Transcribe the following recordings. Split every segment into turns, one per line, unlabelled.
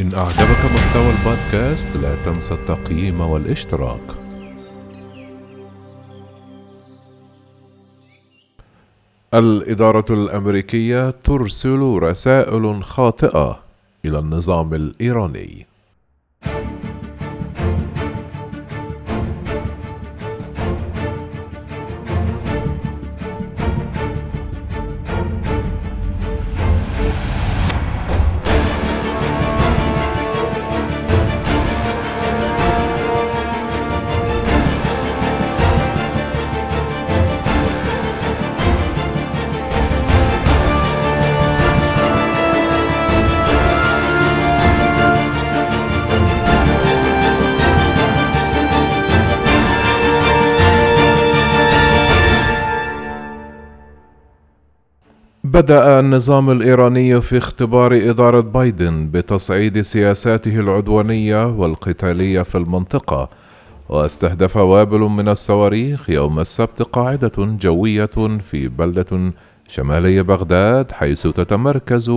إن أعجبك محتوى البودكاست لا تنسى التقييم والاشتراك. الإدارة الأمريكية ترسل رسائل خاطئة إلى النظام الإيراني. بدأ النظام الإيراني في اختبار إدارة بايدن بتصعيد سياساته العدوانية والقتالية في المنطقة، واستهدف وابل من الصواريخ يوم السبت قاعدة جوية في بلدة شمالي بغداد حيث تتمركز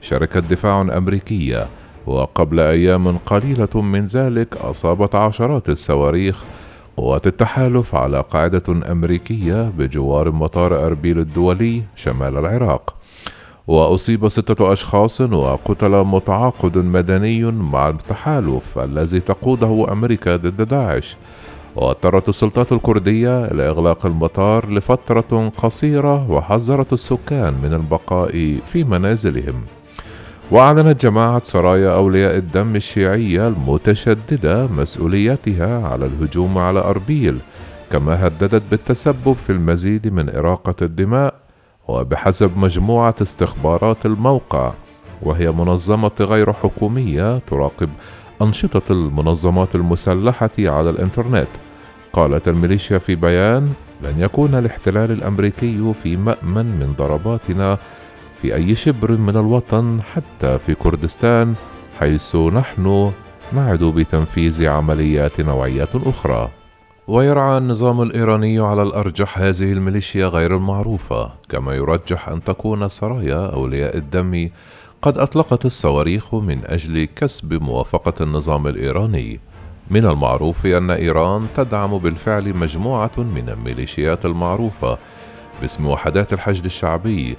شركة دفاع أمريكية، وقبل أيام قليلة من ذلك أصابت عشرات الصواريخ قوات التحالف على قاعدة أمريكية بجوار مطار أربيل الدولي شمال العراق. وأصيب ستة أشخاص وقتل متعاقد مدني مع التحالف الذي تقوده أمريكا ضد داعش. واضطرت السلطات الكردية إلى إغلاق المطار لفترة قصيرة وحذرت السكان من البقاء في منازلهم. وأعلنت جماعة سرايا أولياء الدم الشيعية المتشددة مسؤوليتها على الهجوم على أربيل كما هددت بالتسبب في المزيد من إراقة الدماء وبحسب مجموعة استخبارات الموقع وهي منظمة غير حكومية تراقب أنشطة المنظمات المسلحة على الإنترنت. قالت الميليشيا في بيان لن يكون الاحتلال الأمريكي في مأمن من ضرباتنا في أي شبر من الوطن حتى في كردستان حيث نحن نعد بتنفيذ عمليات نوعية أخرى. ويرعى النظام الإيراني على الأرجح هذه الميليشيا غير المعروفة كما يرجح أن تكون سرايا أولياء الدم. قد أطلقت الصواريخ من أجل كسب موافقة النظام الإيراني. من المعروف أن إيران تدعم بالفعل مجموعة من الميليشيات المعروفة باسم وحدات الحشد الشعبي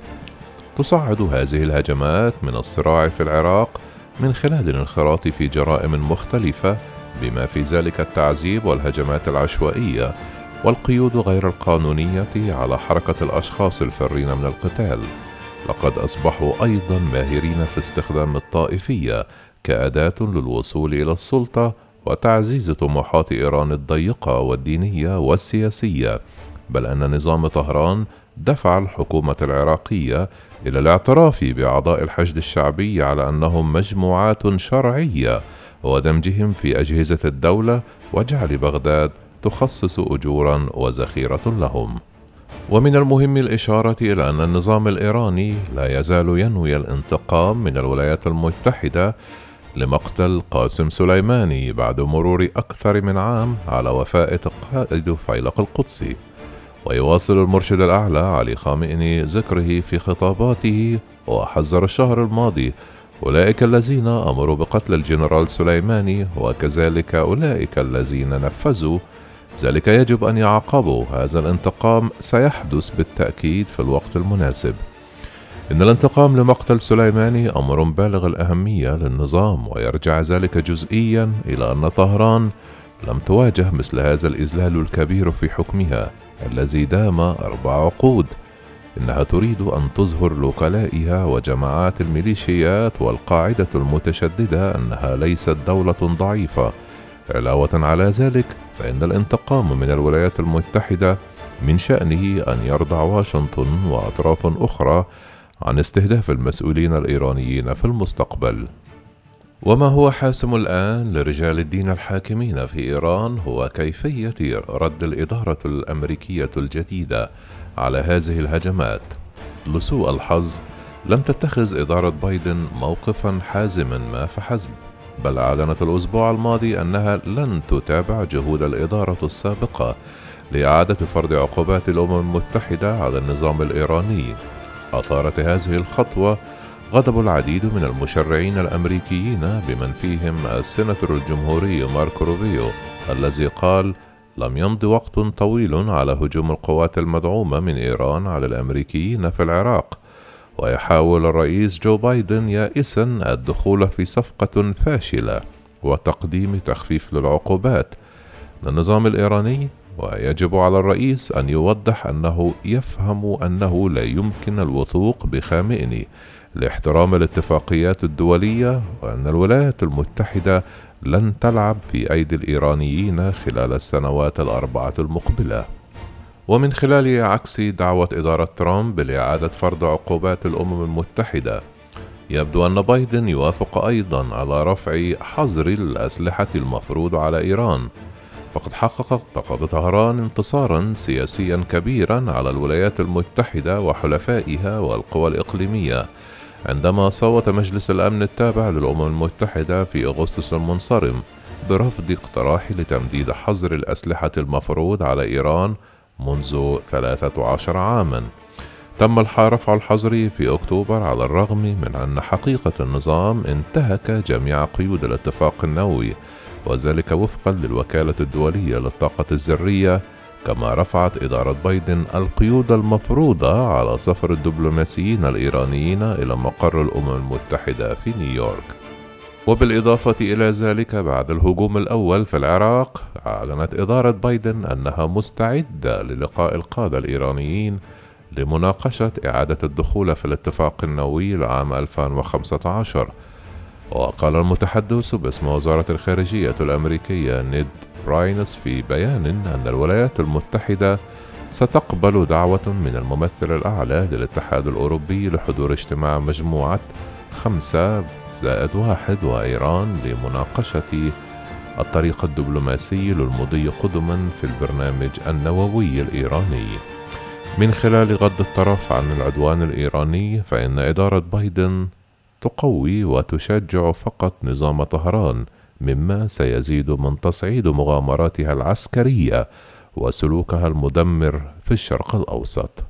تصعد هذه الهجمات من الصراع في العراق من خلال الانخراط في جرائم مختلفة بما في ذلك التعذيب والهجمات العشوائية والقيود غير القانونية على حركة الأشخاص الفارين من القتال. لقد أصبحوا أيضا ماهرين في استخدام الطائفية كأداة للوصول إلى السلطة وتعزيز طموحات إيران الضيقة والدينية والسياسية، بل أن نظام طهران دفع الحكومة العراقية إلى الاعتراف بأعضاء الحشد الشعبي على أنهم مجموعات شرعية ودمجهم في أجهزة الدولة وجعل بغداد تخصص أجورا وذخيرة لهم. ومن المهم الإشارة إلى أن النظام الإيراني لا يزال ينوي الانتقام من الولايات المتحدة لمقتل قاسم سليماني بعد مرور أكثر من عام على وفاة قائد فيلق القدسي. ويواصل المرشد الأعلى علي خامئني ذكره في خطاباته وحذر الشهر الماضي. أولئك الذين أمروا بقتل الجنرال سليماني وكذلك أولئك الذين نفذوا. ذلك يجب أن يعاقبوا. هذا الانتقام سيحدث بالتأكيد في الوقت المناسب. إن الانتقام لمقتل سليماني أمر بالغ الأهمية للنظام ويرجع ذلك جزئيا إلى أن طهران لم تواجه مثل هذا الإذلال الكبير في حكمها الذي دام أربع عقود. إنها تريد أن تظهر لوكلائها وجماعات الميليشيات والقاعدة المتشددة أنها ليست دولة ضعيفة. علاوة على ذلك فإن الانتقام من الولايات المتحدة من شأنه أن يرضع واشنطن وأطراف أخرى عن استهداف المسؤولين الإيرانيين في المستقبل. وما هو حاسم الآن لرجال الدين الحاكمين في إيران هو كيفية رد الإدارة الأمريكية الجديدة على هذه الهجمات. لسوء الحظ لم تتخذ إدارة بايدن موقفا حازما ما فحسب، بل أعلنت الأسبوع الماضي أنها لن تتابع جهود الإدارة السابقة لإعادة فرض عقوبات الأمم المتحدة على النظام الإيراني. أثارت هذه الخطوة غضب العديد من المشرعين الأمريكيين بمن فيهم السيناتور الجمهوري ماركو روبيو الذي قال لم يمض وقت طويل على هجوم القوات المدعومة من إيران على الأمريكيين في العراق ويحاول الرئيس جو بايدن يائسا الدخول في صفقة فاشلة وتقديم تخفيف للعقوبات. للنظام الإيراني ويجب على الرئيس أن يوضح أنه يفهم أنه لا يمكن الوثوق بخامئني لاحترام الاتفاقيات الدولية وأن الولايات المتحدة لن تلعب في أيدي الإيرانيين خلال السنوات الأربعة المقبلة. ومن خلال عكس دعوة إدارة ترامب لإعادة فرض عقوبات الأمم المتحدة، يبدو أن بايدن يوافق أيضا على رفع حظر الأسلحة المفروض على إيران، فقد حقق لقب طهران انتصارا سياسيا كبيرا على الولايات المتحدة وحلفائها والقوى الإقليمية عندما صوت مجلس الأمن التابع للأمم المتحدة في أغسطس المنصرم برفض اقتراح لتمديد حظر الأسلحة المفروض على إيران منذ 13 عامًا. تم رفع الحظر في أكتوبر على الرغم من أن حقيقة النظام انتهك جميع قيود الاتفاق النووي وذلك وفقا للوكالة الدولية للطاقة الذرية كما رفعت إدارة بايدن القيود المفروضة على سفر الدبلوماسيين الإيرانيين إلى مقر الأمم المتحدة في نيويورك. وبالإضافة إلى ذلك بعد الهجوم الأول في العراق أعلنت إدارة بايدن أنها مستعدة للقاء القادة الإيرانيين لمناقشة إعادة الدخول في الاتفاق النووي لعام 2015 وقال المتحدث باسم وزارة الخارجية الأمريكية نيد برايس في بيان أن الولايات المتحدة ستقبل دعوة من الممثل الأعلى للاتحاد الأوروبي لحضور اجتماع مجموعة خمسة زائد واحد وإيران لمناقشة الطريق الدبلوماسي للمضي قدما في البرنامج النووي الإيراني. من خلال غض الطرف عن العدوان الإيراني فإن إدارة بايدن تقوي وتشجع فقط نظام طهران مما سيزيد من تصعيد مغامراتها العسكرية وسلوكها المدمر في الشرق الأوسط.